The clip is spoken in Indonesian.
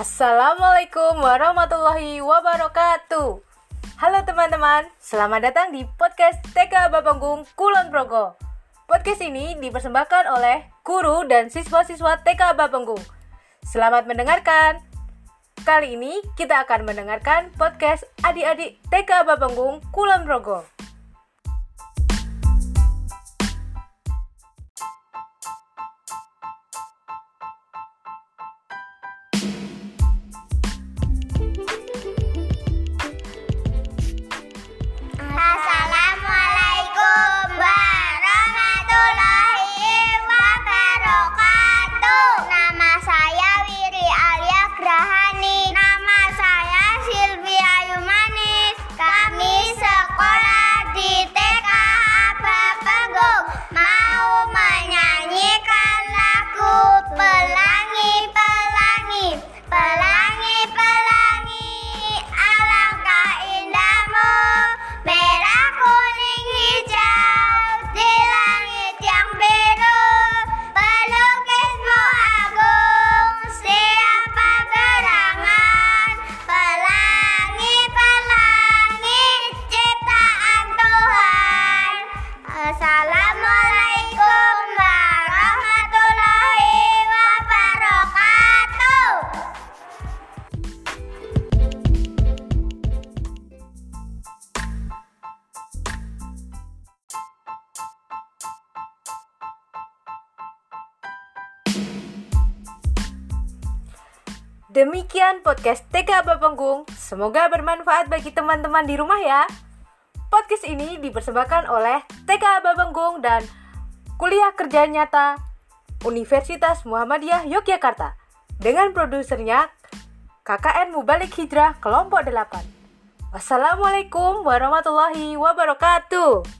Assalamualaikum warahmatullahi wabarakatuh. Halo teman-teman, selamat datang di podcast TK Bapanggung Kulon Progo. Podcast ini dipersembahkan oleh guru dan siswa-siswa TK Bapanggung. Selamat mendengarkan. Kali ini kita akan mendengarkan podcast adik-adik TK Bapanggung Kulon Progo. Demikian podcast TK Bapanggung. Semoga bermanfaat bagi teman-teman di rumah ya. Podcast ini dipersembahkan oleh TK Bapanggung dan Kuliah Kerja Nyata Universitas Muhammadiyah Yogyakarta dengan produsernya KKN Mubalik Hijrah Kelompok 8. Wassalamualaikum warahmatullahi wabarakatuh.